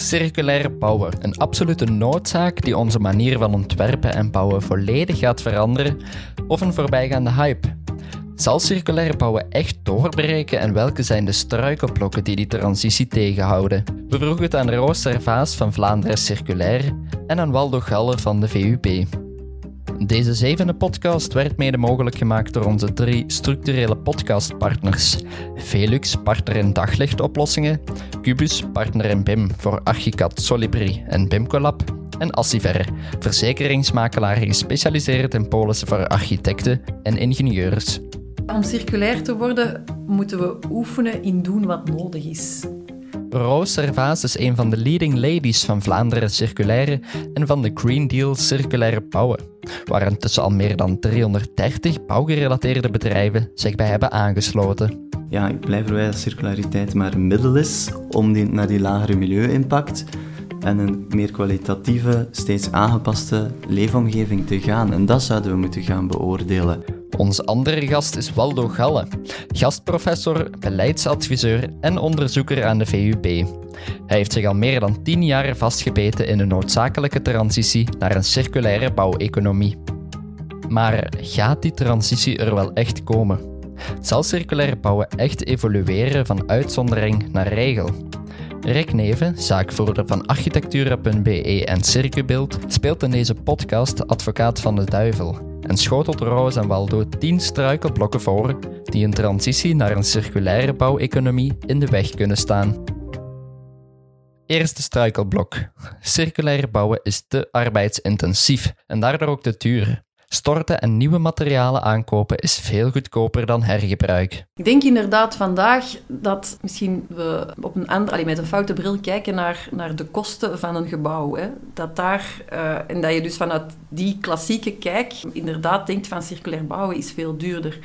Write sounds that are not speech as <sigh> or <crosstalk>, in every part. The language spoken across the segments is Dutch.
Circulair bouwen, een absolute noodzaak die onze manier van ontwerpen en bouwen volledig gaat veranderen, of een voorbijgaande hype? Zal circulair bouwen echt doorbreken en welke zijn de struikelblokken die die transitie tegenhouden? We vroegen het aan Roos Servaas van Vlaanderen Circulair en aan Waldo Galler van de VUB. Deze zevende podcast werd mede mogelijk gemaakt door onze drie structurele podcastpartners. Velux, partner in daglichtoplossingen, Cubus, partner in BIM voor Archicad, Solibri en BIMCollab, en Assiver, verzekeringsmakelaar gespecialiseerd in polissen voor architecten en ingenieurs. Om circulair te worden moeten we oefenen in doen wat nodig is. Roos Servaas is een van de leading ladies van Vlaanderen Circulaire en van de Green Deal Circulaire Bouwen, waar intussen al meer dan 330 bouwgerelateerde bedrijven zich bij hebben aangesloten. Ja, ik blijf erbij dat circulariteit maar een middel is om naar die lagere milieu-impact en een meer kwalitatieve, steeds aangepaste leefomgeving te gaan. En dat zouden we moeten gaan beoordelen. Onze andere gast is Waldo Galle, gastprofessor, beleidsadviseur en onderzoeker aan de VUB. Hij heeft zich al meer dan tien jaar vastgebeten in een noodzakelijke transitie naar een circulaire bouweconomie. Maar gaat die transitie er wel echt komen? Zal circulair bouwen echt evolueren van uitzondering naar regel? Rick Neven, zaakvoerder van architectura.be en Circubeeld, speelt in deze podcast advocaat van de duivel en schotelt Roos en Waldo tien struikelblokken voor die een transitie naar een circulaire bouweconomie in de weg kunnen staan. Eerste struikelblok. Circulair bouwen is te arbeidsintensief en daardoor ook te duur. Storten en nieuwe materialen aankopen is veel goedkoper dan hergebruik. Ik denk inderdaad vandaag dat misschien we op een andere, met een foute bril kijken naar, naar de kosten van een gebouw. Hè. Dat daar, uh, en dat je dus vanuit die klassieke kijk inderdaad denkt van circulair bouwen is veel duurder.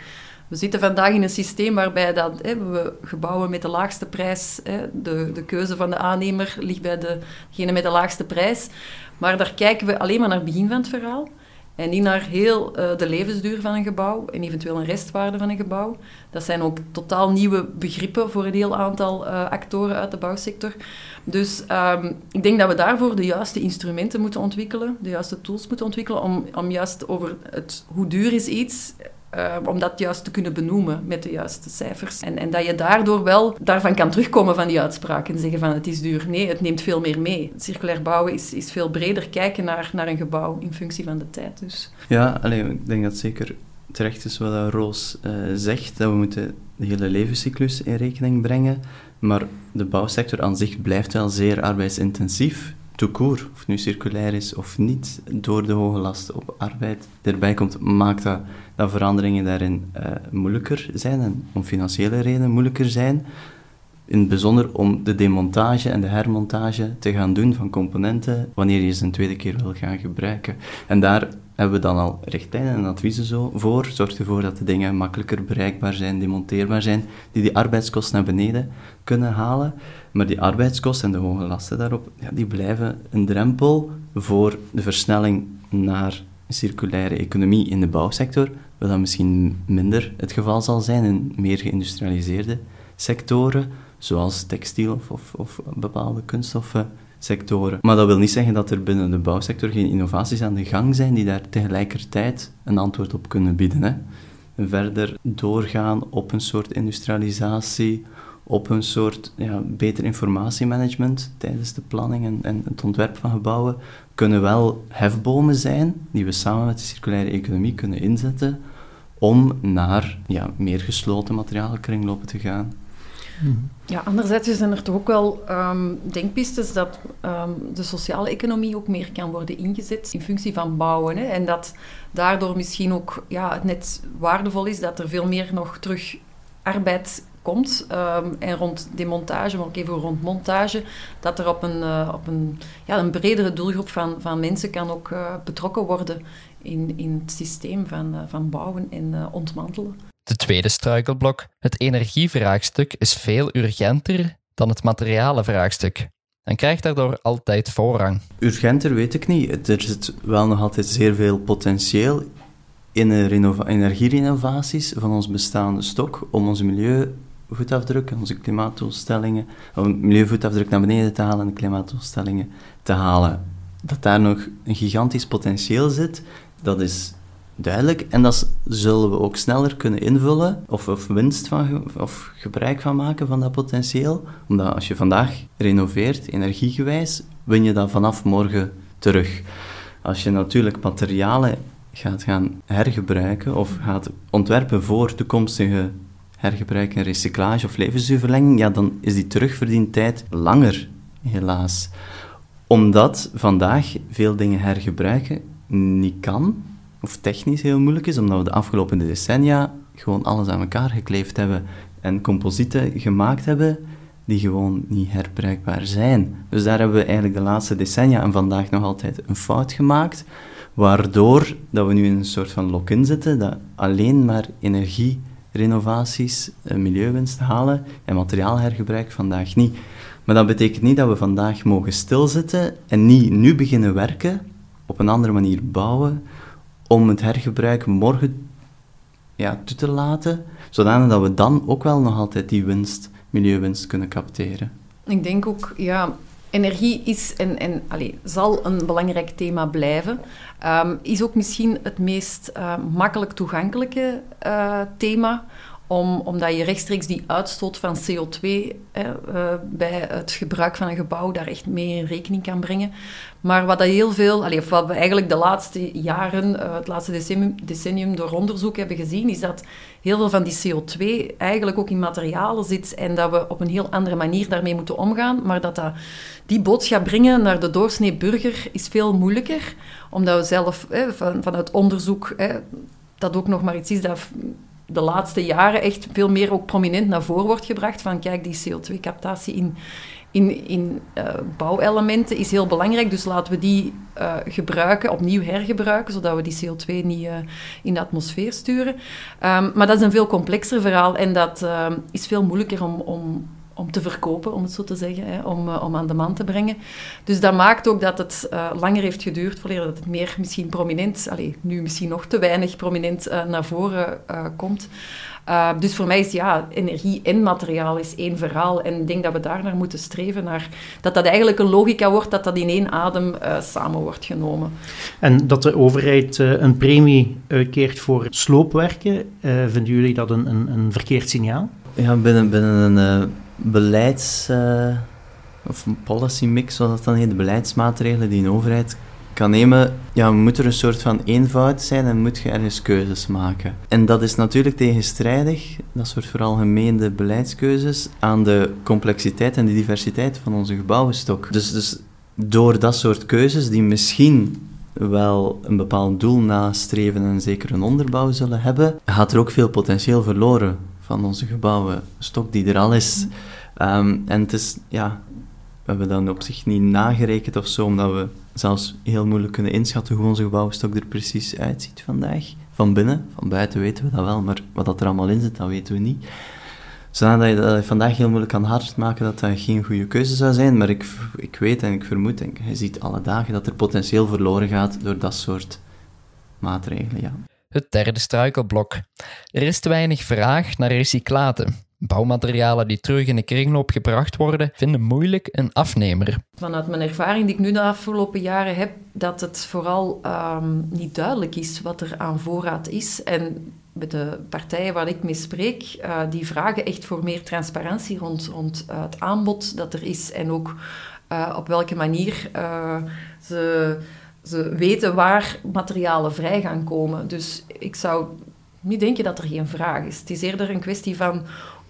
We zitten vandaag in een systeem waarbij dat, hè, we gebouwen met de laagste prijs, hè, de, de keuze van de aannemer ligt bij degene met de laagste prijs. Maar daar kijken we alleen maar naar het begin van het verhaal. En niet naar heel uh, de levensduur van een gebouw en eventueel een restwaarde van een gebouw. Dat zijn ook totaal nieuwe begrippen voor een heel aantal uh, actoren uit de bouwsector. Dus um, ik denk dat we daarvoor de juiste instrumenten moeten ontwikkelen, de juiste tools moeten ontwikkelen om, om juist over het hoe duur is iets uh, om dat juist te kunnen benoemen met de juiste cijfers. En, en dat je daardoor wel daarvan kan terugkomen van die uitspraak en zeggen van het is duur. Nee, het neemt veel meer mee. Circulair bouwen is, is veel breder kijken naar, naar een gebouw in functie van de tijd. Dus. Ja, alleen, ik denk dat zeker terecht is wat Roos uh, zegt, dat we moeten de hele levenscyclus in rekening brengen. Maar de bouwsector aan zich blijft wel zeer arbeidsintensief toekoor, of nu circulair is of niet, door de hoge last op arbeid erbij komt, maakt dat, veranderingen daarin uh, moeilijker zijn en om financiële redenen moeilijker zijn. In het bijzonder om de demontage en de hermontage te gaan doen van componenten wanneer je ze een tweede keer wil gaan gebruiken. En daar hebben we dan al richtlijnen en adviezen zo voor. Zorg ervoor dat de dingen makkelijker bereikbaar zijn, demonteerbaar zijn, die die arbeidskosten naar beneden kunnen halen. Maar die arbeidskosten en de hoge lasten daarop, ja, die blijven een drempel voor de versnelling naar circulaire economie in de bouwsector, wat dan misschien minder het geval zal zijn in meer geïndustrialiseerde sectoren, zoals textiel of, of, of bepaalde kunststoffen sectoren. Maar dat wil niet zeggen dat er binnen de bouwsector geen innovaties aan de gang zijn die daar tegelijkertijd een antwoord op kunnen bieden. Hè. Verder doorgaan op een soort industrialisatie, op een soort ja, beter informatiemanagement tijdens de planning en, en, het ontwerp van gebouwen, kunnen wel hefbomen zijn die we samen met de circulaire economie kunnen inzetten om naar ja, meer gesloten materialenkringlopen te gaan. Ja, anderzijds zijn er toch ook wel um, denkpistes dat um, de sociale economie ook meer kan worden ingezet in functie van bouwen. En dat daardoor misschien ook ja, het net waardevol is dat er veel meer nog terug arbeid komt. Um, en rond demontage, maar ook even rond montage, dat er op een, uh, op een, ja, een bredere doelgroep van, van mensen kan ook uh, betrokken worden in, in het systeem van, uh, van bouwen en ontmantelen. De tweede struikelblok, het energievraagstuk, is veel urgenter dan het materialenvraagstuk en krijgt daardoor altijd voorrang. Urgenter weet ik niet. Er zit wel nog altijd zeer veel potentieel in energierenovaties van ons bestaande stok om milieu milieuvoetafdruk, onze klimaatdoelstellingen, om milieuvoetafdruk naar beneden te halen en de klimaatdoelstellingen te halen. Dat daar nog een gigantisch potentieel zit, dat is duidelijk. En dat zullen we ook sneller kunnen invullen of, of winst van, of gebruik van maken van dat potentieel. Omdat als je vandaag renoveert, energiegewijs, win je dat vanaf morgen terug. Als je natuurlijk materialen gaat gaan hergebruiken of gaat ontwerpen voor toekomstige hergebruik en recyclage of levensduurverlenging, ja, dan is die terugverdientijd langer, helaas. Omdat vandaag veel dingen hergebruiken niet kan, of technisch heel moeilijk is, omdat we de afgelopen decennia gewoon alles aan elkaar gekleefd hebben en composieten gemaakt hebben die gewoon niet herbruikbaar zijn. Dus daar hebben we eigenlijk de laatste decennia en vandaag nog altijd een fout gemaakt, waardoor dat we nu in een soort van lock-in zitten, dat alleen maar energierenovaties milieuwinst halen en materiaalhergebruik vandaag niet. Maar dat betekent niet dat we vandaag mogen stilzitten en niet nu beginnen werken, op een andere manier bouwen, om het hergebruik morgen ja, toe te laten, zodanig dat we dan ook wel nog altijd die winst, milieuwinst kunnen capteren. Ik denk ook, ja, energie is en, en allez, zal een belangrijk thema blijven. Um, is ook misschien het meest uh, makkelijk toegankelijke uh, thema om, omdat je rechtstreeks die uitstoot van CO2 uh, bij het gebruik van een gebouw daar echt mee in rekening kan brengen. Maar wat, dat heel veel, wat we eigenlijk de laatste jaren, uh, het laatste decennium, decennium, door onderzoek hebben gezien, is dat heel veel van die CO2 eigenlijk ook in materialen zit en dat we op een heel andere manier daarmee moeten omgaan. Maar dat, dat die boodschap brengen naar de doorsnee burger is veel moeilijker, omdat we zelf van, vanuit onderzoek dat ook nog maar iets is dat de laatste jaren echt veel meer ook prominent naar voren wordt gebracht. Van kijk, die CO2-captatie in, in, in uh, bouwelementen is heel belangrijk. Dus laten we die uh, gebruiken, opnieuw hergebruiken, zodat we die CO2 niet uh, in de atmosfeer sturen. Um, maar dat is een veel complexer verhaal en dat is veel moeilijker om, om om te verkopen, om het zo te zeggen, hè, om, uh, om aan de man te brengen. Dus dat maakt ook dat het uh, langer heeft geduurd voordat het meer misschien prominent, allez, nu misschien nog te weinig prominent uh, naar voren komt. dus voor mij is ja, energie en materiaal is één verhaal. En ik denk dat we daar naar moeten streven, naar, dat dat eigenlijk een logica wordt, dat dat in één adem samen wordt genomen. En dat de overheid een premie uitkeert voor sloopwerken, vinden jullie dat een, een, een verkeerd signaal? Ja, binnen, binnen een beleids- uh, of policy mix, zoals dat dan heet, de beleidsmaatregelen die een overheid kan nemen, ja, moet er een soort van eenvoud zijn en moet je ergens keuzes maken. En dat is natuurlijk tegenstrijdig, dat soort vooral gemeende beleidskeuzes, aan de complexiteit en de diversiteit van onze gebouwenstok. Dus, dus door dat soort keuzes, die misschien wel een bepaald doel nastreven en zeker een onderbouw zullen hebben, gaat er ook veel potentieel verloren van onze gebouwen, stok die er al is. Um, en het is, ja, we hebben dan op zich niet nagerekend of zo, omdat we zelfs heel moeilijk kunnen inschatten hoe onze gebouwenstok er precies uitziet vandaag. Van binnen, van buiten weten we dat wel, maar wat dat er allemaal in zit, dat weten we niet. Zodat je dat vandaag heel moeilijk kan hard maken dat dat geen goede keuze zou zijn, maar ik, ik weet en ik vermoed, en je ziet alle dagen dat er potentieel verloren gaat door dat soort maatregelen, ja. Het derde struikelblok. Er is te weinig vraag naar recyclaten. Bouwmaterialen die terug in de kringloop gebracht worden, vinden moeilijk een afnemer. Vanuit mijn ervaring die ik nu de afgelopen jaren heb, dat het vooral um, niet duidelijk is wat er aan voorraad is. En met de partijen waar ik mee spreek, uh, die vragen echt voor meer transparantie rond, uh, het aanbod dat er is en ook uh, op welke manier ze ze weten waar materialen vrij gaan komen. Dus ik zou niet denken dat er geen vraag is. Het is eerder een kwestie van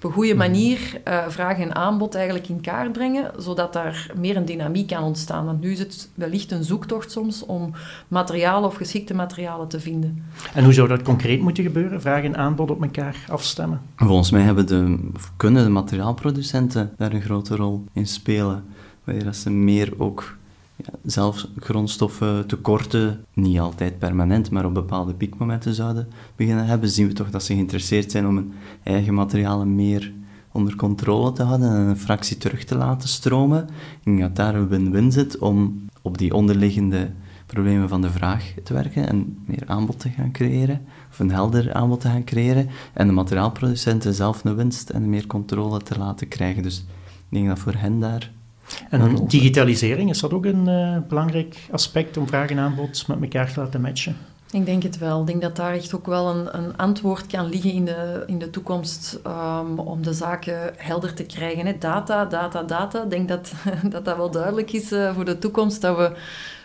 op een goede manier uh, vraag en aanbod eigenlijk in kaart brengen, zodat daar meer een dynamiek kan ontstaan. Want nu is het wellicht een zoektocht soms om materialen of geschikte materialen te vinden. En hoe zou dat concreet moeten gebeuren? Vraag en aanbod op elkaar afstemmen? Volgens mij hebben de, kunnen de materiaalproducenten daar een grote rol in spelen. Wanneer ze meer ook ja, zelfs grondstoffen tekorten, niet altijd permanent, maar op bepaalde piekmomenten zouden beginnen hebben, zien we toch dat ze geïnteresseerd zijn om hun eigen materialen meer onder controle te houden en een fractie terug te laten stromen. Ik denk dat daar een win-win zit om op die onderliggende problemen van de vraag te werken en meer aanbod te gaan creëren, of een helder aanbod te gaan creëren, en de materiaalproducenten zelf een winst en meer controle te laten krijgen. Dus ik denk dat voor hen daar... En digitalisering, is dat ook een uh, belangrijk aspect om vraag en aanbod met elkaar te laten matchen? Ik denk het wel. Ik denk dat daar echt ook wel een, een antwoord kan liggen in de, in de toekomst um, om de zaken helder te krijgen. Hè. Data, data, data. Ik denk dat, <laughs> dat dat wel duidelijk is uh, voor de toekomst, dat we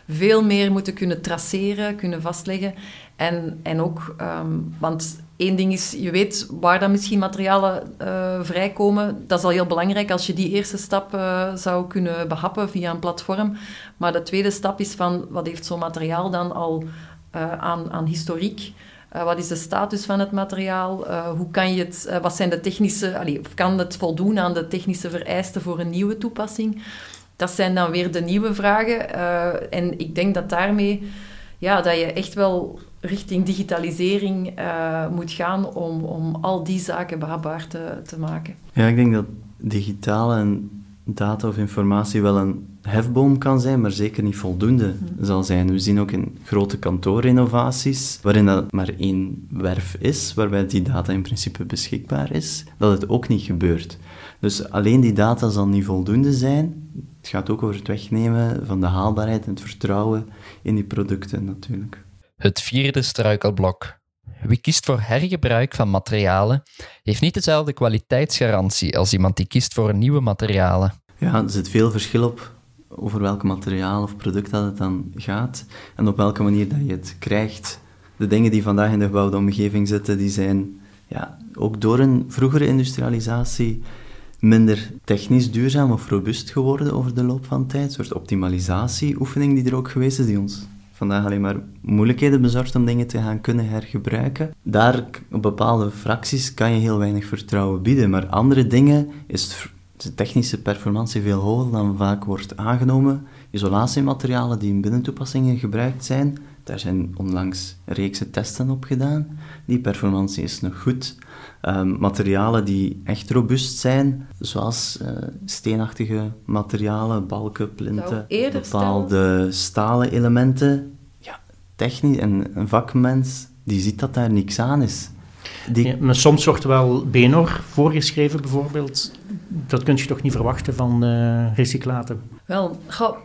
veel meer moeten kunnen traceren, kunnen vastleggen. En, en ook, um, want één ding is, je weet waar dan misschien materialen uh, vrijkomen. Dat is al heel belangrijk als je die eerste stap uh, zou kunnen behappen via een platform. Maar de tweede stap is van, wat heeft zo'n materiaal dan al uh, aan, aan historiek? wat is de status van het materiaal? hoe kan je het, wat zijn de technische, allee, kan het voldoen aan de technische vereisten voor een nieuwe toepassing? Dat zijn dan weer de nieuwe vragen. Uh, en ik denk dat daarmee ja, dat je echt wel richting digitalisering uh, moet gaan om, om al die zaken behapbaar te, te maken. Ja, ik denk dat digitale en data of informatie wel een hefboom kan zijn, maar zeker niet voldoende hmm. zal zijn. We zien ook in grote kantoorinnovaties, waarin dat maar één werf is, waarbij die data in principe beschikbaar is, dat het ook niet gebeurt. Dus alleen die data zal niet voldoende zijn. Het gaat ook over het wegnemen van de haalbaarheid en het vertrouwen in die producten natuurlijk. Het vierde struikelblok. Wie kiest voor hergebruik van materialen heeft niet dezelfde kwaliteitsgarantie als iemand die kiest voor nieuwe materialen. Ja, er zit veel verschil op over welk materiaal of product dat het dan gaat en op welke manier dat je het krijgt. De dingen die vandaag in de gebouwde omgeving zitten, die zijn ja, ook door een vroegere industrialisatie minder technisch duurzaam of robuust geworden over de loop van tijd. Een soort optimalisatieoefening die er ook geweest is, die ons vandaag alleen maar moeilijkheden bezorgt om dingen te gaan kunnen hergebruiken. Daar, op bepaalde fracties, kan je heel weinig vertrouwen bieden, maar andere dingen is de technische performantie veel hoger dan vaak wordt aangenomen. Isolatiematerialen die in binnentoepassingen gebruikt zijn, daar zijn onlangs reekse testen op gedaan. Die performantie is nog goed. Um, materialen die echt robuust zijn, zoals uh, steenachtige materialen, balken, plinten, bepaalde stalen elementen. Ja, technisch, en een vakmens die ziet dat daar niks aan is. Die... Ja, maar soms wordt wel Benor voorgeschreven, bijvoorbeeld. Dat kun je toch niet verwachten van uh, recyclaten? Wel,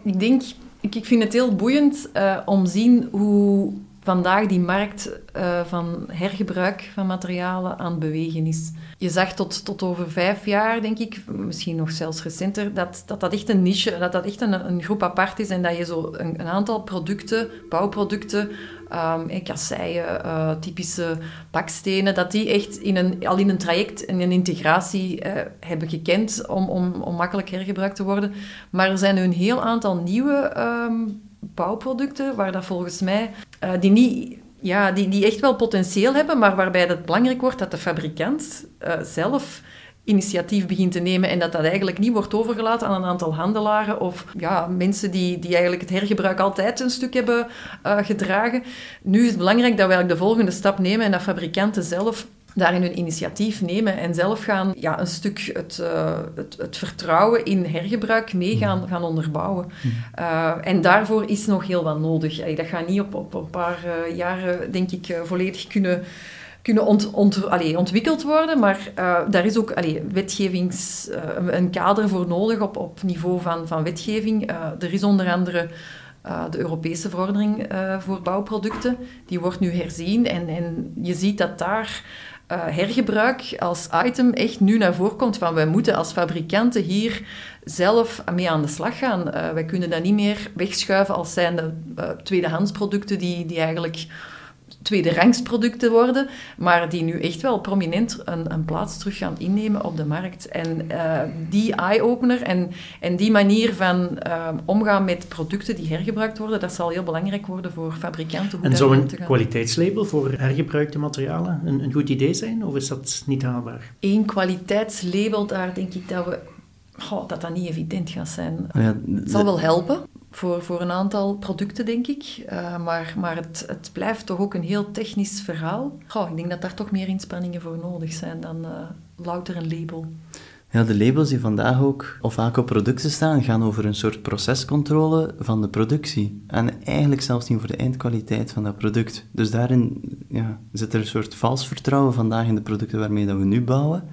ik denk, ik, ik vind het heel boeiend uh, om zien hoe vandaag die markt uh, van hergebruik van materialen aan het bewegen is. Je zag tot, tot over vijf jaar, denk ik, misschien nog zelfs recenter, dat dat, dat echt een niche, dat dat echt een, een groep apart is en dat je zo een, aantal producten, bouwproducten, um, kasseien, uh, typische bakstenen, dat die echt in een, al in een traject, in een integratie hebben gekend om, om, om makkelijk hergebruikt te worden. Maar er zijn nu een heel aantal nieuwe um, bouwproducten waar dat volgens mij uh, die niet ja, die, die echt wel potentieel hebben, maar waarbij het belangrijk wordt dat de fabrikant uh, zelf initiatief begint te nemen en dat dat eigenlijk niet wordt overgelaten aan een aantal handelaren of ja, mensen die, die eigenlijk het hergebruik altijd een stuk hebben uh, gedragen. Nu is het belangrijk dat we de volgende stap nemen en dat fabrikanten zelf daarin hun initiatief nemen en zelf gaan ja, een stuk het, uh, het, het, vertrouwen in hergebruik mee gaan, mm. gaan onderbouwen. Uh, en daarvoor is nog heel wat nodig. Allee, dat gaat niet op, op een paar uh, jaren, denk ik, volledig kunnen, kunnen ont, ont, allee, ontwikkeld worden, maar daar is ook allee, wetgevings, een kader voor nodig op, op niveau van, van wetgeving. er is onder andere... Uh, de Europese verordening uh, voor bouwproducten. Die wordt nu herzien en, en je ziet dat daar hergebruik als item echt nu naar voren komt. Van wij moeten als fabrikanten hier zelf mee aan de slag gaan. Uh, wij kunnen dat niet meer wegschuiven als zijnde uh, tweedehands producten die, die eigenlijk tweederangsproducten worden, maar die nu echt wel prominent een, een plaats terug gaan innemen op de markt. En uh, die eye-opener en, en die manier van uh, omgaan met producten die hergebruikt worden, dat zal heel belangrijk worden voor fabrikanten. Hoe en zou een kwaliteitslabel voor hergebruikte materialen een, een goed idee zijn, of is dat niet haalbaar? Eén kwaliteitslabel, daar denk ik dat we Oh, dat dat niet evident gaat zijn. Ja, het zal wel helpen, voor, voor een aantal producten, denk ik. Uh, maar maar het, het blijft toch ook een heel technisch verhaal. Goh, ik denk dat daar toch meer inspanningen voor nodig zijn dan uh, louter een label. Ja, de labels die vandaag ook of vaak op producten staan, gaan over een soort procescontrole van de productie. En eigenlijk zelfs niet voor de eindkwaliteit van dat product. Dus daarin ja, zit er een soort vals vertrouwen vandaag in de producten waarmee dat we nu bouwen.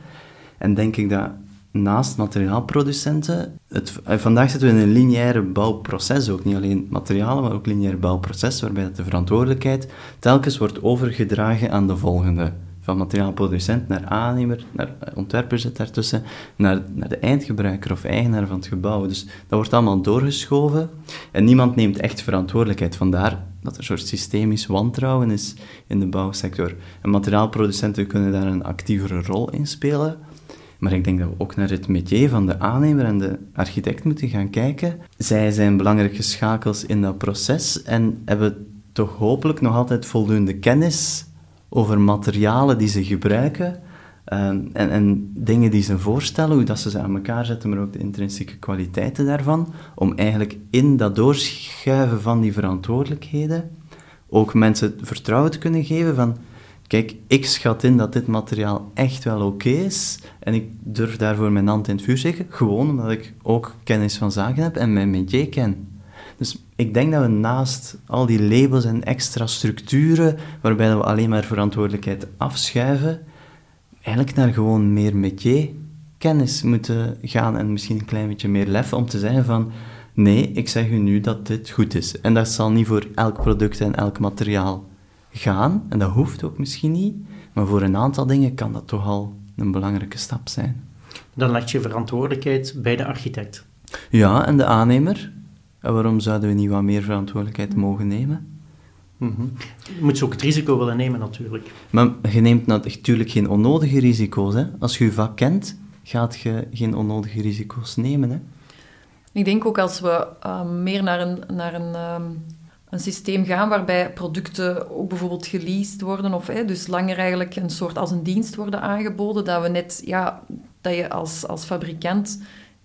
En denk ik dat naast materiaalproducenten, het, eh, vandaag zitten we in een lineaire bouwproces ook, niet alleen materialen, maar ook lineair bouwproces, waarbij de verantwoordelijkheid telkens wordt overgedragen aan de volgende van materiaalproducent naar aannemer, naar ontwerper zit daartussen, naar, naar de eindgebruiker of eigenaar van het gebouw. Dus dat wordt allemaal doorgeschoven en niemand neemt echt verantwoordelijkheid. Vandaar dat er een soort systemisch wantrouwen is in de bouwsector. En materiaalproducenten kunnen daar een actievere rol in spelen. Maar ik denk dat we ook naar het métier van de aannemer en de architect moeten gaan kijken. Zij zijn belangrijke schakels in dat proces en hebben toch hopelijk nog altijd voldoende kennis over materialen die ze gebruiken ehm, en, en, dingen die ze voorstellen, hoe dat ze ze aan elkaar zetten, maar ook de intrinsieke kwaliteiten daarvan, om eigenlijk in dat doorschuiven van die verantwoordelijkheden ook mensen vertrouwen te kunnen geven van kijk, ik schat in dat dit materiaal echt wel oké is en ik durf daarvoor mijn hand in het vuur zeggen, gewoon omdat ik ook kennis van zaken heb en mijn métier ken. Dus ik denk dat we naast al die labels en extra structuren, waarbij we alleen maar verantwoordelijkheid afschuiven, eigenlijk naar gewoon meer métier kennis moeten gaan en misschien een klein beetje meer lef om te zeggen van nee, ik zeg u nu dat dit goed is. En dat zal niet voor elk product en elk materiaal gaan, en dat hoeft ook misschien niet, maar voor een aantal dingen kan dat toch al een belangrijke stap zijn. Dan leg je verantwoordelijkheid bij de architect. Ja, en de aannemer. En waarom zouden we niet wat meer verantwoordelijkheid mogen nemen? Mm Je moet ze ook het risico willen nemen, natuurlijk. Maar je neemt natuurlijk geen onnodige risico's. Hè? Als je je vak kent, gaat je geen onnodige risico's nemen. Hè? Ik denk ook als we uh, meer naar een, naar een, um, een systeem gaan waarbij producten ook bijvoorbeeld geleased worden, of hè, dus langer eigenlijk een soort als een dienst worden aangeboden, dat we net, ja, dat je als, als fabrikant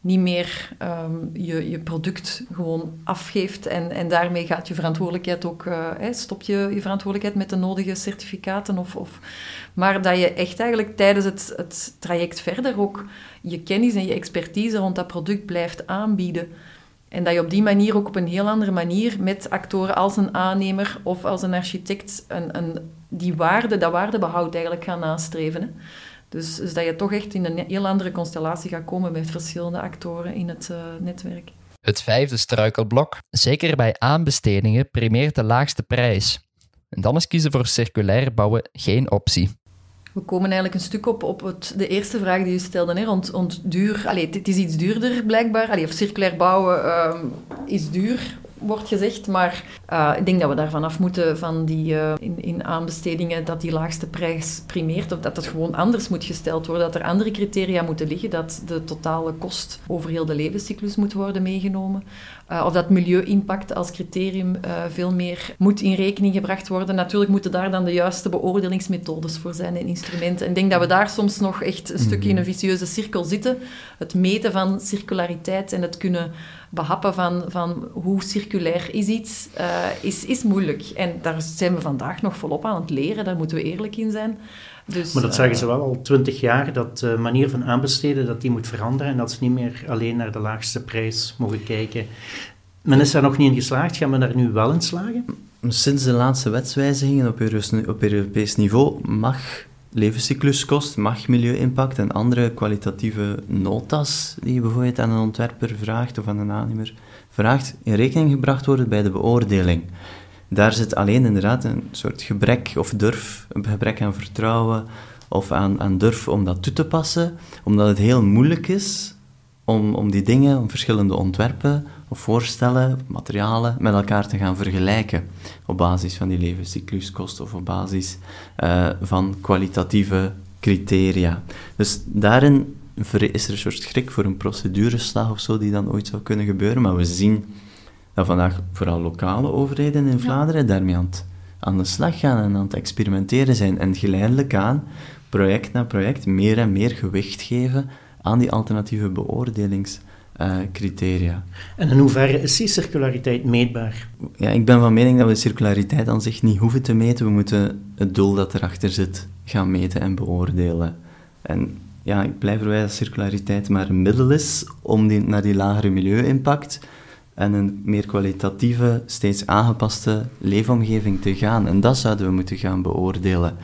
niet meer um, je, je product gewoon afgeeft en, en daarmee gaat je verantwoordelijkheid ook, uh, stop je je verantwoordelijkheid met de nodige certificaten. Of, of, maar dat je echt eigenlijk tijdens het, het traject verder ook je kennis en je expertise rond dat product blijft aanbieden. En dat je op die manier ook op een heel andere manier met actoren als een aannemer of als een architect een, een, die waarde, dat waardebehoud eigenlijk gaan nastreven. Dus, dus, dat je toch echt in een heel andere constellatie gaat komen met verschillende actoren in het uh, netwerk. Het vijfde struikelblok, zeker bij aanbestedingen, primeert de laagste prijs. En dan is kiezen voor circulair bouwen geen optie. We komen eigenlijk een stuk op, op het, de eerste vraag die u stelde, hè, rond, rond duur. Allee, het is iets duurder blijkbaar. Allee, of circulair bouwen uh, is duur wordt gezegd. Maar uh, ik denk dat we daarvan af moeten van die uh, in, in, aanbestedingen dat die laagste prijs primeert. Of dat het gewoon anders moet gesteld worden. Dat er andere criteria moeten liggen. Dat de totale kost over heel de levenscyclus moet worden meegenomen. Uh, of dat milieu-impact als criterium veel meer moet in rekening gebracht worden. Natuurlijk moeten daar dan de juiste beoordelingsmethodes voor zijn en instrumenten. En ik denk dat we daar soms nog echt een stukje in een vicieuze cirkel zitten. Het meten van circulariteit en het kunnen behappen van, van hoe circulair is iets, uh, is, is moeilijk. En daar zijn we vandaag nog volop aan het leren, daar moeten we eerlijk in zijn. Dus, maar dat zeggen ze wel al twintig jaar, dat de manier van aanbesteden dat die moet veranderen en dat ze niet meer alleen naar de laagste prijs mogen kijken. Men is daar nog niet in geslaagd, gaan we daar nu wel in slagen? Sinds de laatste wetswijzigingen op Europees niveau mag levenscycluskost, mag milieu-impact en andere kwalitatieve notas die je bijvoorbeeld aan een ontwerper vraagt of aan een aannemer vraagt, in rekening gebracht worden bij de beoordeling. Daar zit alleen inderdaad een soort gebrek of durf, een gebrek aan vertrouwen of aan, aan durf om dat toe te passen, omdat het heel moeilijk is om, om die dingen, om verschillende ontwerpen of voorstellen, materialen met elkaar te gaan vergelijken op basis van die levenscycluskosten of op basis uh, van kwalitatieve criteria. Dus daarin is er een soort schrik voor een procedureslag of zo die dan ooit zou kunnen gebeuren, maar we zien dat vandaag vooral lokale overheden in Vlaanderen daarmee aan, het, aan de slag gaan en aan het experimenteren zijn en geleidelijk aan, project na project, meer en meer gewicht geven aan die alternatieve beoordelings uh, criteria. En in hoeverre is die circulariteit meetbaar? Ja, ik ben van mening dat we circulariteit aan zich niet hoeven te meten. We moeten het doel dat erachter zit gaan meten en beoordelen. En ja, ik blijf erbij dat circulariteit maar een middel is om naar die lagere milieu-impact en een meer kwalitatieve, steeds aangepaste leefomgeving te gaan. En dat zouden we moeten gaan beoordelen.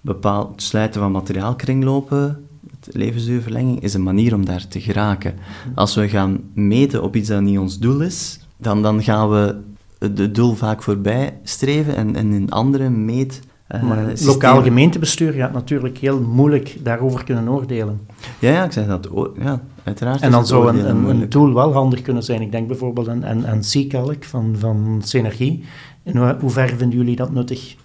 Bepaald sluiten van materiaalkringlopen, het levensduurverlenging, is een manier om daar te geraken. Als we gaan meten op iets dat niet ons doel is, dan, dan gaan we het doel vaak voorbij streven en, en in andere meet maar een lokaal gemeentebestuur gaat natuurlijk heel moeilijk daarover kunnen oordelen. Ja, ja ik zeg dat. Ja, uiteraard. En dan zou een, een, een, tool wel handig kunnen zijn. Ik denk bijvoorbeeld aan, aan, aan van, van Synergie. In hoe ver vinden jullie dat nuttig?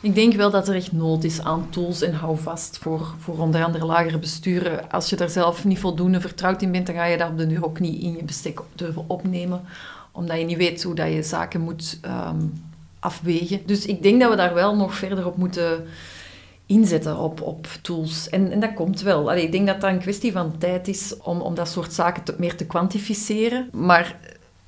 Ik denk wel dat er echt nood is aan tools en houvast voor, voor onder andere lagere besturen. Als je daar zelf niet voldoende vertrouwd in bent, dan ga je daar op de duur ook niet in je bestek durven opnemen. Omdat je niet weet hoe dat je zaken moet um, afwegen. Dus ik denk dat we daar wel nog verder op moeten inzetten op, op tools. En, en dat komt wel. Allee, ik denk dat dat een kwestie van tijd is om, om dat soort zaken te, meer te kwantificeren. Maar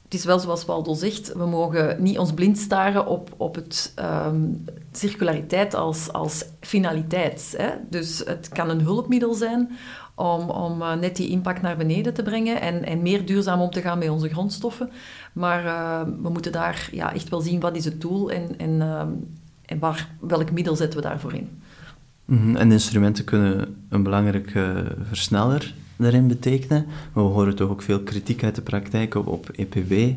het is wel zoals Waldo zegt, we mogen niet ons blind staren op, op het um, circulariteit als, als finaliteit. Hè? Dus het kan een hulpmiddel zijn om, om uh, net die impact naar beneden te brengen en, en meer duurzaam om te gaan met onze grondstoffen. Maar uh, we moeten daar ja, echt wel zien wat is het doel en, en, uh, en welk middel zetten we daarvoor in. -hmm. En instrumenten kunnen een belangrijke versneller daarin betekenen. we horen toch ook veel kritiek uit de praktijk op, op EPB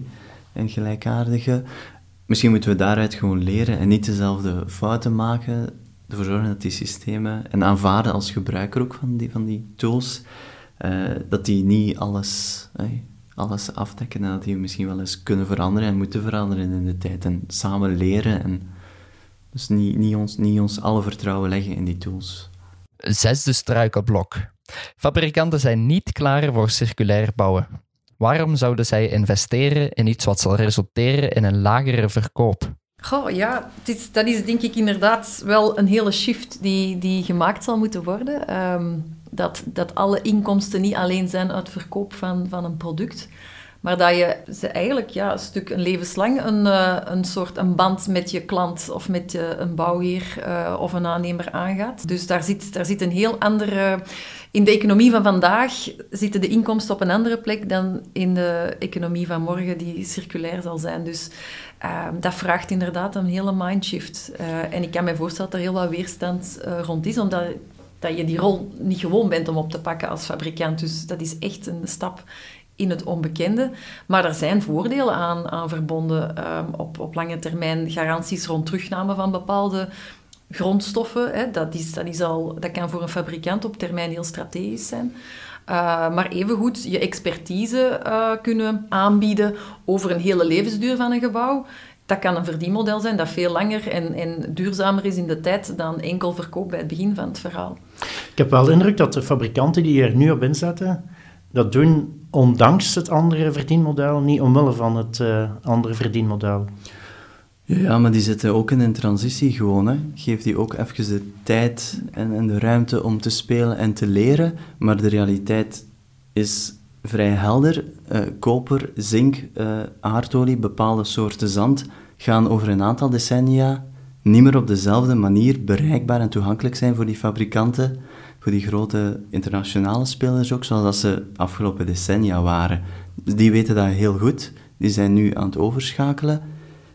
en gelijkaardige. Misschien moeten we daaruit gewoon leren en niet dezelfde fouten maken ervoor zorgen dat die systemen, en aanvaarden als gebruiker ook van die, van die tools, uh, dat die niet alles, hey, alles afdekken en dat die misschien wel eens kunnen veranderen en moeten veranderen in de tijd. En samen leren en dus niet, niet, ons, niet ons alle vertrouwen leggen in die tools. Zesde struikelblok. Fabrikanten zijn niet klaar voor circulair bouwen. Waarom zouden zij investeren in iets wat zal resulteren in een lagere verkoop? Goh, ja, dat is denk ik inderdaad wel een hele shift die, die gemaakt zal moeten worden. Um, dat, dat alle inkomsten niet alleen zijn uit verkoop van, van een product, maar dat je ze eigenlijk ja, een stuk een levenslang een, uh, een soort een band met je klant of met uh, een bouwheer uh, of een aannemer aangaat. Dus daar zit, daar zit een heel andere... In de economie van vandaag zitten de inkomsten op een andere plek dan in de economie van morgen, die circulair zal zijn. Dus Ehm, dat vraagt inderdaad een hele mindshift. Uh, en ik kan me voorstellen dat er heel wat weerstand uh, rond is, omdat dat je die rol niet gewoon bent om op te pakken als fabrikant. Dus dat is echt een stap in het onbekende. Maar er zijn voordelen aan, aan verbonden um, op, op lange termijn. Garanties rond terugname van bepaalde grondstoffen. Hè, dat, is, is al, dat kan voor een fabrikant op termijn heel strategisch zijn. Uh, maar evengoed je expertise uh, kunnen aanbieden over een hele levensduur van een gebouw. Dat kan een verdienmodel zijn dat veel langer en, en duurzamer is in de tijd dan enkel verkoop bij het begin van het verhaal. Ik heb wel de indruk dat de fabrikanten die er nu op inzetten, dat doen ondanks het andere verdienmodel, niet omwille van het uh, andere verdienmodel. Ja, maar die zitten ook in een transitie gewoon. Hè. Geef die ook even de tijd en, en de ruimte om te spelen en te leren. Maar de realiteit is vrij helder. Uh, koper, zink, uh, aardolie, bepaalde soorten zand gaan over een aantal decennia niet meer op dezelfde manier bereikbaar en toegankelijk zijn voor die fabrikanten, voor die grote internationale spelers ook, zoals dat ze afgelopen decennia waren. Die weten dat heel goed. Die zijn nu aan het overschakelen.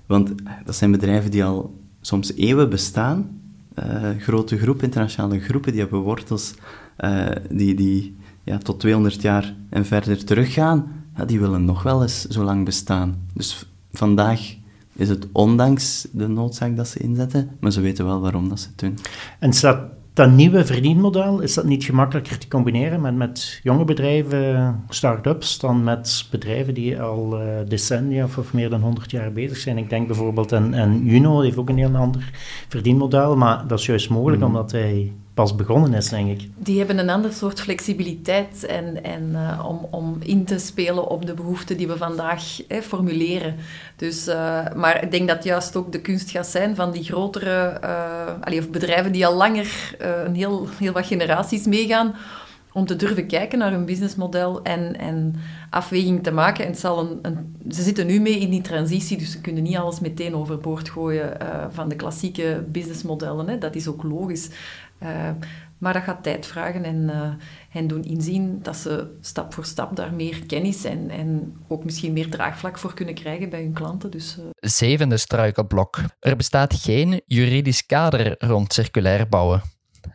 Want dat zijn bedrijven die al soms eeuwen bestaan. Uh, grote groepen, internationale groepen, die hebben wortels uh, die, die ja, tot 200 jaar en verder teruggaan. Ja, die willen nog wel eens zo lang bestaan. Dus vandaag is het ondanks de noodzaak dat ze inzetten, maar ze weten wel waarom dat ze het doen. En staat dat nieuwe verdienmodel, is dat niet gemakkelijker te combineren met, met jonge bedrijven, start-ups, dan met bedrijven die al uh, decennia of, of, meer dan 100 jaar bezig zijn? Ik denk bijvoorbeeld aan, aan Juno, die heeft ook een heel ander verdienmodel, maar dat is juist mogelijk mm. omdat hij pas begonnen is, denk ik. Die hebben een ander soort flexibiliteit en, en uh, om, om in te spelen op de behoeften die we vandaag formuleren. Dus, uh, maar ik denk dat juist ook de kunst gaat zijn van die grotere allee, of bedrijven die al langer een heel, heel wat generaties meegaan, om te durven kijken naar hun businessmodel en, en afweging te maken. En ze zitten nu mee in die transitie, dus ze kunnen niet alles meteen overboord gooien uh, van de klassieke businessmodellen. Hè. Dat is ook logisch. Uh, Maar dat gaat tijd vragen en hen doen inzien dat ze stap voor stap daar meer kennis en, ook misschien meer draagvlak voor kunnen krijgen bij hun klanten. Dus. Zevende struikelblok. Er bestaat geen juridisch kader rond circulair bouwen.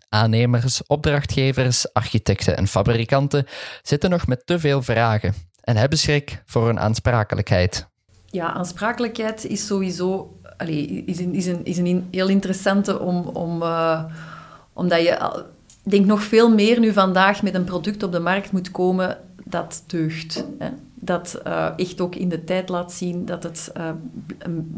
Aannemers, opdrachtgevers, architecten en fabrikanten zitten nog met te veel vragen en hebben schrik voor een aansprakelijkheid. Ja, aansprakelijkheid is sowieso allee, is een, is een, is een heel interessante om, om, uh, omdat je denk nog veel meer nu vandaag met een product op de markt moet komen dat deugt. Hè? Dat uh, echt ook in de tijd laat zien dat het uh,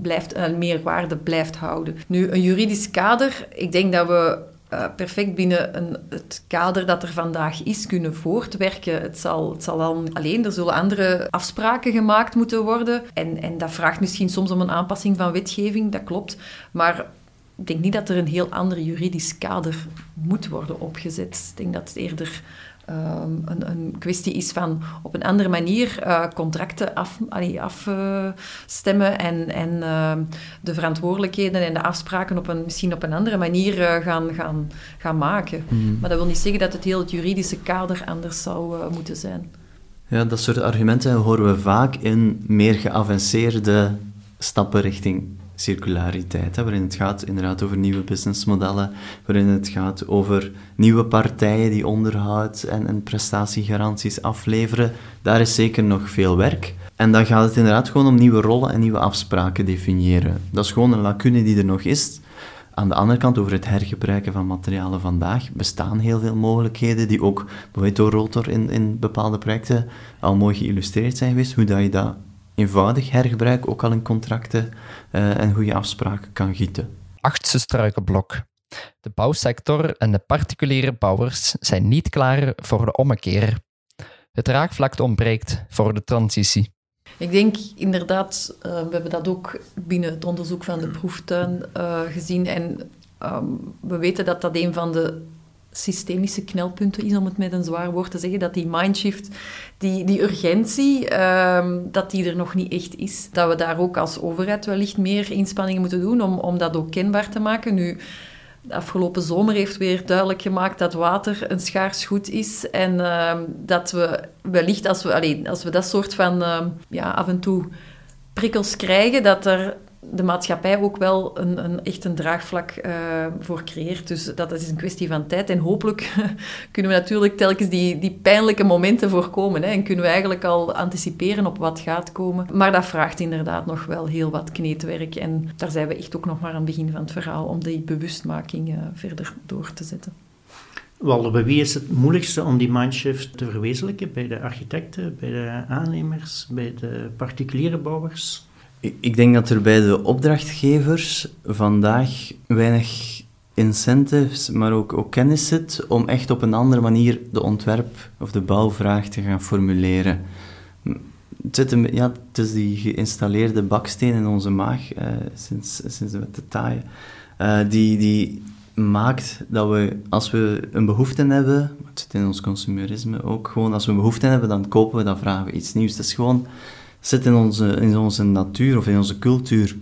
blijft, een meerwaarde blijft houden. Nu, een juridisch kader, ik denk dat we uh, perfect binnen een, het kader dat er vandaag is kunnen voortwerken. Het zal, het zal alleen, er zullen andere afspraken gemaakt moeten worden. En, en dat vraagt misschien soms om een aanpassing van wetgeving, dat klopt. Maar ik denk niet dat er een heel ander juridisch kader moet worden opgezet. Ik denk dat het eerder Ehm, een, een, kwestie is van op een andere manier uh, contracten afstemmen af, en, en uh, de verantwoordelijkheden en de afspraken op een, misschien op een andere manier uh, gaan, gaan, gaan maken. Mm. Maar dat wil niet zeggen dat het heel het juridische kader anders zou moeten zijn. Ja, dat soort argumenten horen we vaak in meer geavanceerde stappen richting circulariteit, waarin het gaat inderdaad over nieuwe businessmodellen, waarin het gaat over nieuwe partijen die onderhoud en, en prestatiegaranties afleveren. Daar is zeker nog veel werk. En dan gaat het inderdaad gewoon om nieuwe rollen en nieuwe afspraken definiëren. Dat is gewoon een lacune die er nog is. Aan de andere kant, over het hergebruiken van materialen vandaag, bestaan heel veel mogelijkheden die ook bijvoorbeeld door Rotor in, in bepaalde projecten al mooi geïllustreerd zijn geweest, hoe dat je dat eenvoudig hergebruik ook al in contracten uh, en goede afspraken kan gieten. Achtste struikenblok. De bouwsector en de particuliere bouwers zijn niet klaar voor de ommekeer. Het raakvlak ontbreekt voor de transitie. Ik denk inderdaad, uh, we hebben dat ook binnen het onderzoek van de proeftuin uh, gezien. En um, we weten dat dat een van de systemische knelpunten is, om het met een zwaar woord te zeggen, dat die mindshift, die, die urgentie, um, dat die er nog niet echt is. Dat we daar ook als overheid wellicht meer inspanningen moeten doen om, om dat ook kenbaar te maken. Nu, de afgelopen zomer heeft weer duidelijk gemaakt dat water een schaars goed is en uh, dat we wellicht, als we, alleen, als we dat soort van uh, ja, af en toe prikkels krijgen, dat er de maatschappij ook wel een, een echt een draagvlak uh, voor creëert. Dus dat is een kwestie van tijd. En hopelijk <laughs> kunnen we natuurlijk telkens die, die pijnlijke momenten voorkomen. Hè, en kunnen we eigenlijk al anticiperen op wat gaat komen. Maar dat vraagt inderdaad nog wel heel wat kneedwerk. En daar zijn we echt ook nog maar aan het begin van het verhaal om die bewustmaking uh, verder door te zetten. Waldo, bij wie is het moeilijkste om die mindshift te verwezenlijken? Bij de architecten, bij de aannemers, bij de particuliere bouwers? Ik denk dat er bij de opdrachtgevers vandaag weinig incentives, maar ook, ook kennis zit om echt op een andere manier de ontwerp- of de bouwvraag te gaan formuleren. Het, zit ja, het is die geïnstalleerde baksteen in onze maag uh, sinds, sinds we te taaien, uh, die, die maakt dat we, als we een behoefte hebben, het zit in ons consumerisme ook, gewoon als we een behoefte hebben, dan kopen we, dan vragen we iets nieuws. Het is gewoon zit in onze, in onze natuur of in onze cultuur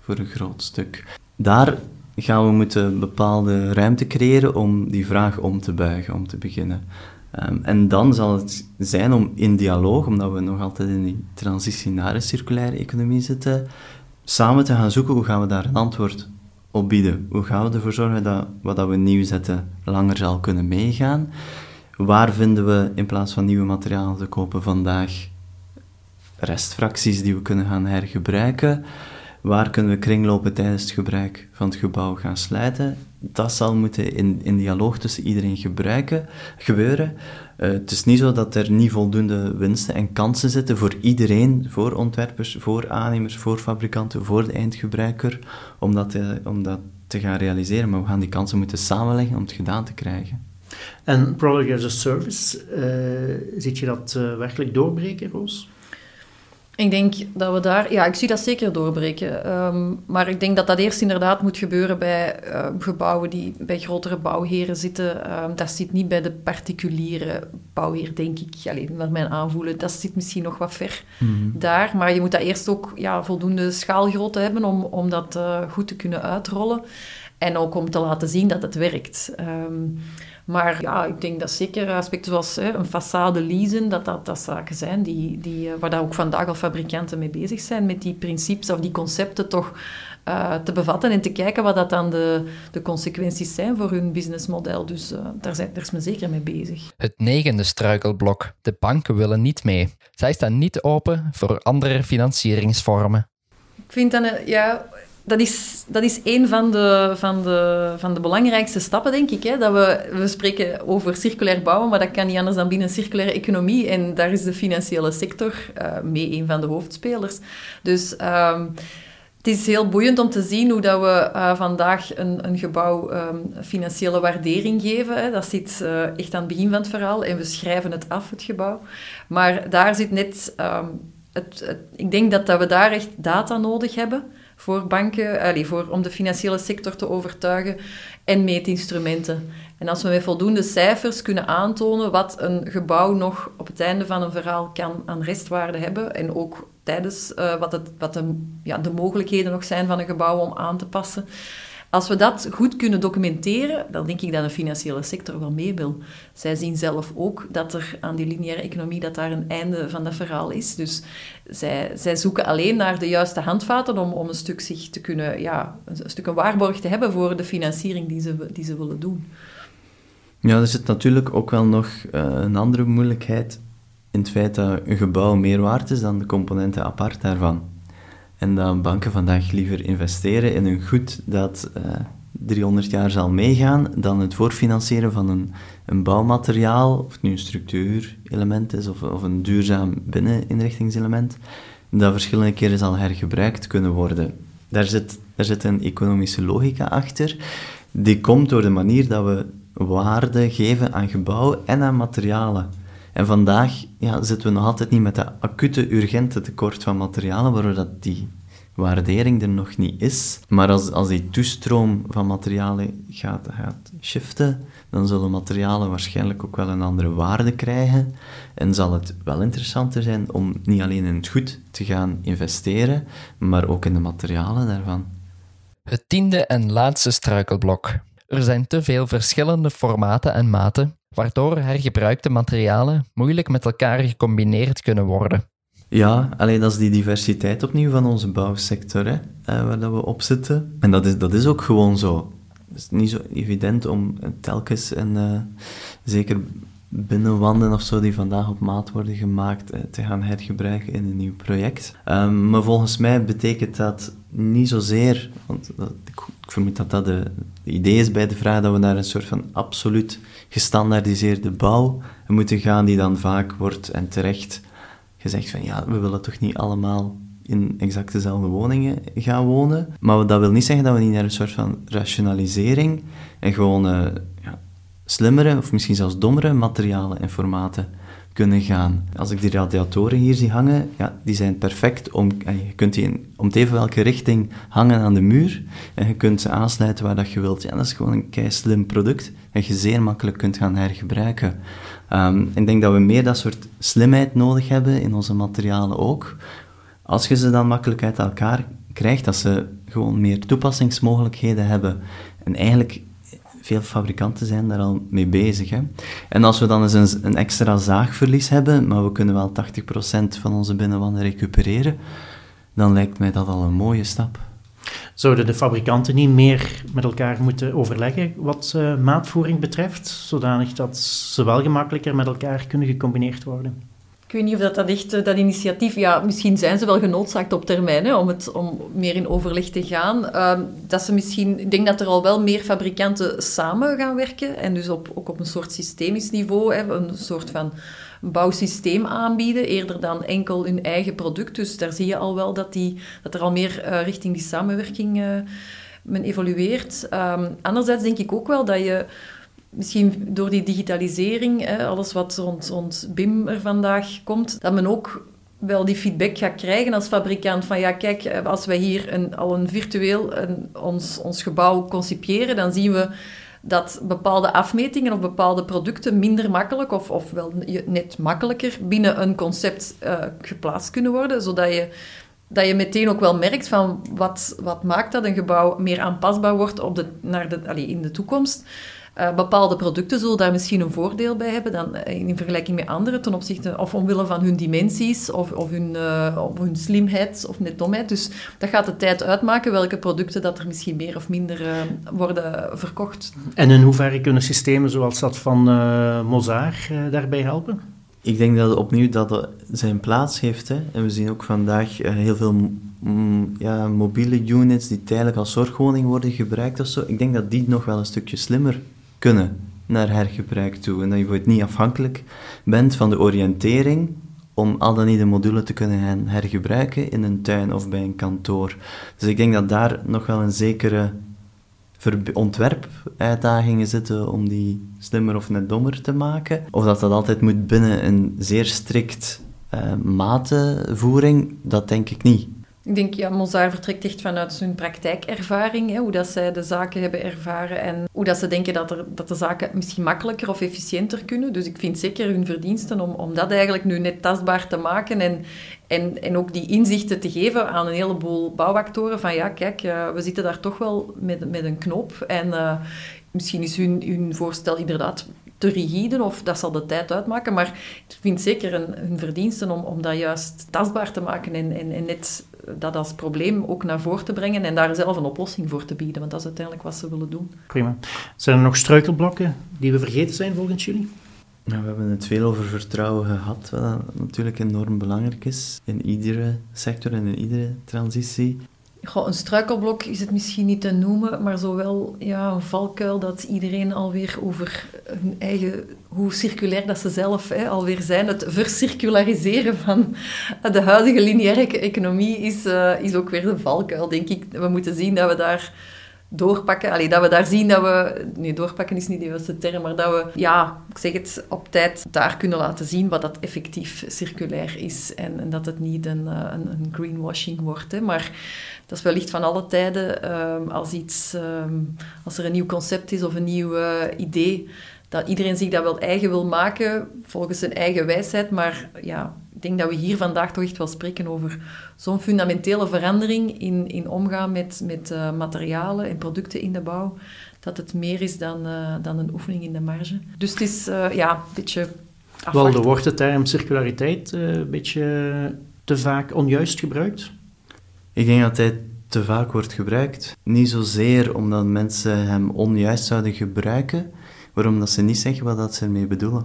voor een groot stuk. Daar gaan we moeten bepaalde ruimte creëren om die vraag om te buigen, om te beginnen. Um, en dan zal het zijn om in dialoog, omdat we nog altijd in die transitie naar een circulaire economie zitten, samen te gaan zoeken hoe gaan we daar een antwoord op bieden. Hoe gaan we ervoor zorgen dat wat we nieuw zetten langer zal kunnen meegaan? Waar vinden we in plaats van nieuwe materialen te kopen vandaag restfracties die we kunnen gaan hergebruiken. Waar kunnen we kringlopen tijdens het gebruik van het gebouw gaan sluiten? Dat zal moeten in, in dialoog tussen iedereen gebruiken, gebeuren. Uh, het is niet zo dat er niet voldoende winsten en kansen zitten voor iedereen, voor ontwerpers, voor aannemers, voor fabrikanten, voor de eindgebruiker, om dat te, om dat te gaan realiseren. Maar we gaan die kansen moeten samenleggen om het gedaan te krijgen. En Product as a Service, uh, ziet je dat uh, werkelijk doorbreken, Roos? Ik denk dat we daar... Ja, ik zie dat zeker doorbreken. Um, maar ik denk dat dat eerst inderdaad moet gebeuren bij uh, gebouwen die bij grotere bouwheren zitten. Um, dat zit niet bij de particuliere bouwheer, denk ik. Alleen met mijn aanvoelen. Dat zit misschien nog wat ver mm -hmm. daar. Maar je moet dat eerst ook ja, voldoende schaalgrootte hebben om, om dat uh, goed te kunnen uitrollen. En ook om te laten zien dat het werkt. Um, Maar ja, ik denk dat zeker aspecten zoals hè, een façade leasen, dat dat, dat zaken zijn die, die, waar daar ook vandaag al fabrikanten mee bezig zijn, met die principes of die concepten toch uh, te bevatten en te kijken wat dat dan de, de consequenties zijn voor hun businessmodel. Dus uh, daar, zijn, daar is men zeker mee bezig. Het negende struikelblok. De banken willen niet mee. Zij staan niet open voor andere financieringsvormen. Ik vind dan, ja, dat is, dat is een van de, van, de, van de belangrijkste stappen, denk ik. Hè? Dat we, we spreken over circulair bouwen, maar dat kan niet anders dan binnen circulaire economie. En daar is de financiële sector uh, mee een van de hoofdspelers. Dus... Um, het is heel boeiend om te zien hoe dat we uh, vandaag een, een gebouw um, financiële waardering geven. Hè. Dat zit uh, echt aan het begin van het verhaal en we schrijven het af, het gebouw. Maar daar zit net... Het, het, ik denk dat, dat we daar echt data nodig hebben voor banken, allez, voor, om de financiële sector te overtuigen en meetinstrumenten. En als we met voldoende cijfers kunnen aantonen wat een gebouw nog op het einde van een verhaal kan aan restwaarde hebben en ook tijdens uh, wat, het, wat de, ja, de mogelijkheden nog zijn van een gebouw om aan te passen. Als we dat goed kunnen documenteren, dan denk ik dat de financiële sector wel mee wil. Zij zien zelf ook dat er aan die lineaire economie dat daar een einde van dat verhaal is. Dus zij, zij zoeken alleen naar de juiste handvaten om, om een stuk zich te kunnen, ja, een, stuk een waarborg te hebben voor de financiering die ze, die ze willen doen. Ja, er zit natuurlijk ook wel nog uh, een andere moeilijkheid in het feit dat een gebouw meer waard is dan de componenten apart daarvan. En dat banken vandaag liever investeren in een goed dat uh, eh, 300 jaar zal meegaan, dan het voorfinancieren van een, een bouwmateriaal, of het nu een structuurelement is of, of een duurzaam binneninrichtingselement, dat verschillende keren zal hergebruikt kunnen worden. Daar zit, daar zit een economische logica achter. Die komt door de manier dat we waarde geven aan gebouwen en aan materialen. En vandaag ja, zitten we nog altijd niet met dat acute, urgente tekort van materialen, waardoor dat die waardering er nog niet is. Maar als, als die toestroom van materialen gaat, gaat shiften, dan zullen materialen waarschijnlijk ook wel een andere waarde krijgen. En zal het wel interessanter zijn om niet alleen in het goed te gaan investeren, maar ook in de materialen daarvan. Het tiende en laatste struikelblok. Er zijn te veel verschillende formaten en maten waardoor hergebruikte materialen moeilijk met elkaar gecombineerd kunnen worden. Ja, alleen dat is die diversiteit opnieuw van onze bouwsector, hè, eh, waar dat we op zitten. En dat is, dat is ook gewoon zo. Het is niet zo evident om telkens, en uh, zeker binnenwanden of zo die vandaag op maat worden gemaakt, eh, te gaan hergebruiken in een nieuw project. Um, maar volgens mij betekent dat niet zozeer, want ik, vermoed dat dat de, de, idee is bij de vraag dat we naar een soort van absoluut gestandaardiseerde bouw moeten gaan, die dan vaak wordt en terecht gezegd van ja, we willen toch niet allemaal in exact dezelfde woningen gaan wonen. Maar dat wil niet zeggen dat we niet naar een soort van rationalisering en gewoon uh, ja, slimmere of misschien zelfs dommere materialen en formaten kunnen gaan. Als ik die radiatoren hier zie hangen, ja, die zijn perfect om... Je kunt die in, om even welke richting hangen aan de muur en je kunt ze aansluiten waar dat je wilt. Ja, dat is gewoon een kei slim product dat je zeer makkelijk kunt gaan hergebruiken. Um, ik denk dat we meer dat soort slimheid nodig hebben in onze materialen ook. Als je ze dan makkelijk uit elkaar krijgt, dat ze gewoon meer toepassingsmogelijkheden hebben. En eigenlijk veel fabrikanten zijn daar al mee bezig. Hè. En als we dan eens een, extra zaagverlies hebben, maar we kunnen wel 80% van onze binnenwanden recupereren, dan lijkt mij dat al een mooie stap. Zouden de fabrikanten niet meer met elkaar moeten overleggen wat uh, maatvoering betreft, zodanig dat ze wel gemakkelijker met elkaar kunnen gecombineerd worden? Ik weet niet of dat, dat echt, eh, dat initiatief, ja, misschien zijn ze wel genoodzaakt op termijn om, het, om meer in overleg te gaan. Uh, dat ze misschien, ik denk dat er al wel meer fabrikanten samen gaan werken en dus op, ook op een soort systemisch niveau, hè, een soort van bouwsysteem aanbieden, eerder dan enkel hun eigen product. Dus daar zie je al wel dat, die, dat er al meer uh, richting die samenwerking uh, men evolueert. Um, anderzijds denk ik ook wel dat je misschien door die digitalisering, hè, alles wat rond, rond BIM er vandaag komt, dat men ook wel die feedback gaat krijgen als fabrikant van ja, kijk, eh, als wij hier een, al een virtueel een, ons, ons gebouw concipiëren, dan zien we dat bepaalde afmetingen of bepaalde producten minder makkelijk of, of wel net makkelijker binnen een concept uh, geplaatst kunnen worden, zodat je, dat je meteen ook wel merkt van wat, wat maakt dat een gebouw meer aanpasbaar wordt op de, naar de, allez, in de toekomst. Uh, bepaalde producten zullen daar misschien een voordeel bij hebben dan in vergelijking met andere ten opzichte of omwille van hun dimensies of, of, hun, of hun slimheid of net domheid. Dus dat gaat de tijd uitmaken welke producten dat er misschien meer of minder worden verkocht. En in hoeverre kunnen systemen zoals dat van Mozart daarbij helpen? Ik denk dat opnieuw dat zijn plaats heeft. Hè. En we zien ook vandaag heel veel mm, ja, mobiele units die tijdelijk als zorgwoning worden gebruikt of zo. Ik denk dat die nog wel een stukje slimmer kunnen naar hergebruik toe. En dat je niet afhankelijk bent van de oriëntering om al dan niet de module te kunnen hergebruiken in een tuin of bij een kantoor. Dus ik denk dat daar nog wel een zekere ontwerpuitdagingen zitten om die slimmer of net dommer te maken. Of dat dat altijd moet binnen een zeer strikt uh, matevoering, dat denk ik niet. Ik denk, ja, Mozart vertrekt echt vanuit hun praktijkervaring, hè, hoe dat zij de zaken hebben ervaren en hoe dat ze denken dat, er, dat de zaken misschien makkelijker of efficiënter kunnen. Dus ik vind zeker hun verdiensten om, om dat eigenlijk nu net tastbaar te maken en, en, en ook die inzichten te geven aan een heleboel bouwactoren van ja, kijk, uh, we zitten daar toch wel met, met een knop en uh, misschien is hun, hun voorstel inderdaad te rigide of dat zal de tijd uitmaken. Maar ik vind zeker een, hun verdiensten om, om dat juist tastbaar te maken en, en, en net dat als probleem ook naar voren te brengen en daar zelf een oplossing voor te bieden. Want dat is uiteindelijk wat ze willen doen. Prima. Zijn er nog struikelblokken die we vergeten zijn volgens jullie? Nou, we hebben het veel over vertrouwen gehad, wat natuurlijk enorm belangrijk is in iedere sector en in iedere transitie. Goh, een struikelblok is het misschien niet te noemen, maar zowel ja, een valkuil dat iedereen alweer over hun eigen, hoe circulair dat ze zelf hè, alweer zijn, het vercirculariseren van de huidige lineaire economie is, uh, is ook weer een valkuil, denk ik. We moeten zien dat we daar doorpakken. Allee, dat we daar zien dat we... Nee, doorpakken is niet de juiste term, maar dat we, ja, ik zeg het, op tijd daar kunnen laten zien wat dat effectief circulair is. En, en dat het niet een, eh, een, een greenwashing wordt. Hè. Maar dat is wellicht van alle tijden um, als iets... Um, als er een nieuw concept is of een nieuw idee, dat iedereen zich dat wel eigen wil maken, volgens zijn eigen wijsheid. Maar ja, denk dat we hier vandaag toch echt wel spreken over zo'n fundamentele verandering in, in omgaan met, met uh, materialen en producten in de bouw, dat het meer is dan, uh, dan een oefening in de marge. Dus het is uh, ja, een beetje afwachten. Wel, wordt de term circulariteit een beetje te vaak onjuist gebruikt? Ik denk dat hij te vaak wordt gebruikt. Niet zozeer omdat mensen hem onjuist zouden gebruiken, maar omdat ze niet zeggen wat dat ze ermee bedoelen.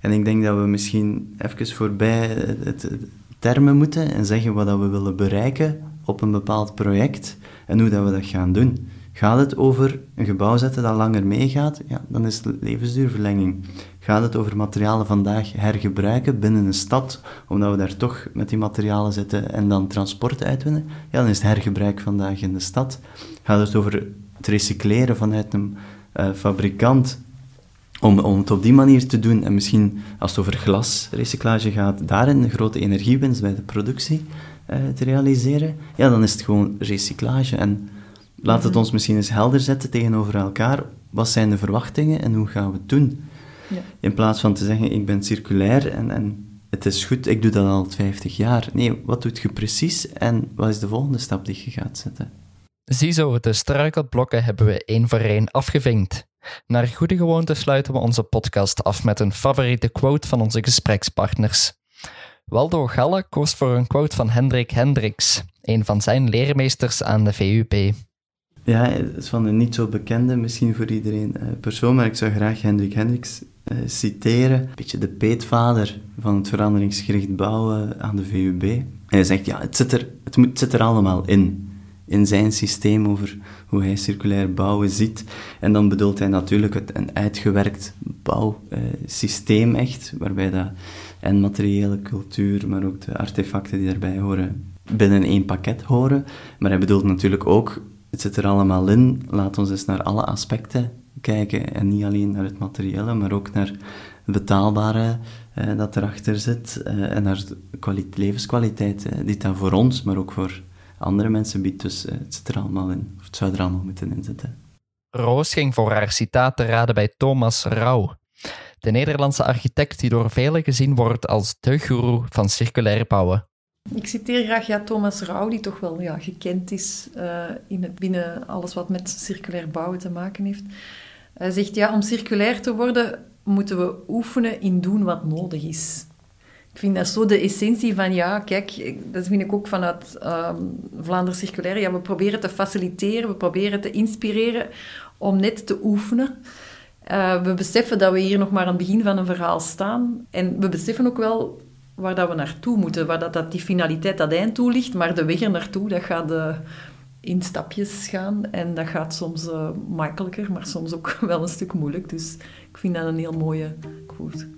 En ik denk dat we misschien even voorbij het, termen moeten en zeggen wat dat we willen bereiken op een bepaald project en hoe dat we dat gaan doen. Gaat het over een gebouw zetten dat langer meegaat? Ja, dan is het levensduurverlenging. Gaat het over materialen vandaag hergebruiken binnen een stad, omdat we daar toch met die materialen zitten en dan transport uitwinnen? Ja, dan is het hergebruik vandaag in de stad. Gaat het over het recycleren vanuit een uh, fabrikant om, om het op die manier te doen, en misschien als het over glasrecyclage gaat, daarin een grote energiewinst bij de productie uh, te realiseren, ja, dan is het gewoon recyclage. En laat het mhm. ons misschien eens helder zetten tegenover elkaar. Wat zijn de verwachtingen en hoe gaan we het doen? Ja. In plaats van te zeggen, ik ben circulair en, en het is goed, ik doe dat al 50 jaar. Nee, wat doet je precies en wat is de volgende stap die je gaat zetten? Ziezo, de struikelblokken hebben we één voor één afgevinkt. Naar goede gewoonte sluiten we onze podcast af met een favoriete quote van onze gesprekspartners. Waldo Galle koos voor een quote van Hendrik Hendricks, een van zijn leermeesters aan de VUP. Ja, het is van een niet zo bekende, misschien voor iedereen uh, persoon, maar ik zou graag Hendrik Hendricks uh, citeren. Een beetje de peetvader van het veranderingsgericht bouwen aan de VUB. hij zegt, ja, het zit, er, het, moet, het zit er allemaal in in zijn systeem over hoe hij circulair bouwen ziet. En dan bedoelt hij natuurlijk het, een uitgewerkt bouwsysteem echt, waarbij dat en materiële cultuur, maar ook de artefacten die daarbij horen, binnen één pakket horen. Maar hij bedoelt natuurlijk ook, het zit er allemaal in, laat ons eens naar alle aspecten kijken en niet alleen naar het materiële, maar ook naar het betaalbare eh, dat erachter zit eh, en naar de levenskwaliteit eh, die dat voor ons, maar ook voor andere mensen biedt. Dus eh, het zit er allemaal in, of het zou er allemaal moeten in zitten. Roos ging voor haar citaat te raden bij Thomas Rauw, de Nederlandse architect die door velen gezien wordt als de guru van circulair bouwen. Ik citeer graag ja, Thomas Rauw, die toch wel ja, gekend is uh, in het, binnen alles wat met circulair bouwen te maken heeft. Hij zegt, ja, om circulair te worden moeten we oefenen in doen wat nodig is. Ik vind dat zo de essentie van, ja, kijk, dat vind ik ook vanuit um, Vlaanderen Circulair. Ja, we proberen te faciliteren, we proberen te inspireren om net te oefenen. Uh, we beseffen dat we hier nog maar aan het begin van een verhaal staan. En we beseffen ook wel waar dat we naartoe moeten, waar dat, dat die finaliteit, dat eind toe ligt. Maar de weg er naartoe, dat gaat uh, in stapjes gaan. En dat gaat soms uh, makkelijker, maar soms ook <laughs> wel een stuk moeilijk. Dus ik vind dat een heel mooie quote.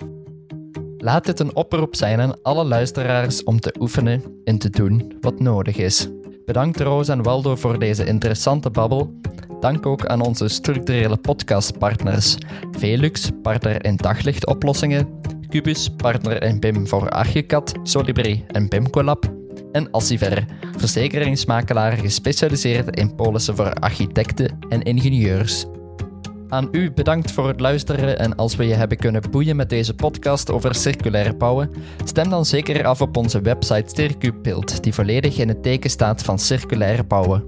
Laat dit een oproep zijn aan alle luisteraars om te oefenen en te doen wat nodig is. Bedankt Roos en Waldo voor deze interessante babbel. Dank ook aan onze structurele podcastpartners. Velux, partner in daglichtoplossingen. Cubus, partner in BIM voor Archicad, Solibri en BIMCollab. En Assiver, verzekeringsmakelaar gespecialiseerd in polissen voor architecten en ingenieurs. Aan u bedankt voor het luisteren en als we je hebben kunnen boeien met deze podcast over circulair bouwen, stem dan zeker af op onze website Circupilt, die volledig in het teken staat van circulair bouwen.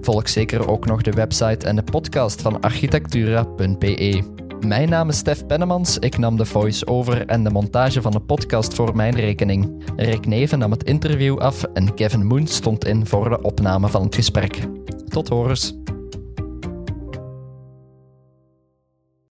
Volg zeker ook nog de website en de podcast van architectura.be. Mijn naam is Stef Pennemans, ik nam de voice-over en de montage van de podcast voor mijn rekening. Rick Neven nam het interview af en Kevin Moon stond in voor de opname van het gesprek. Tot horens.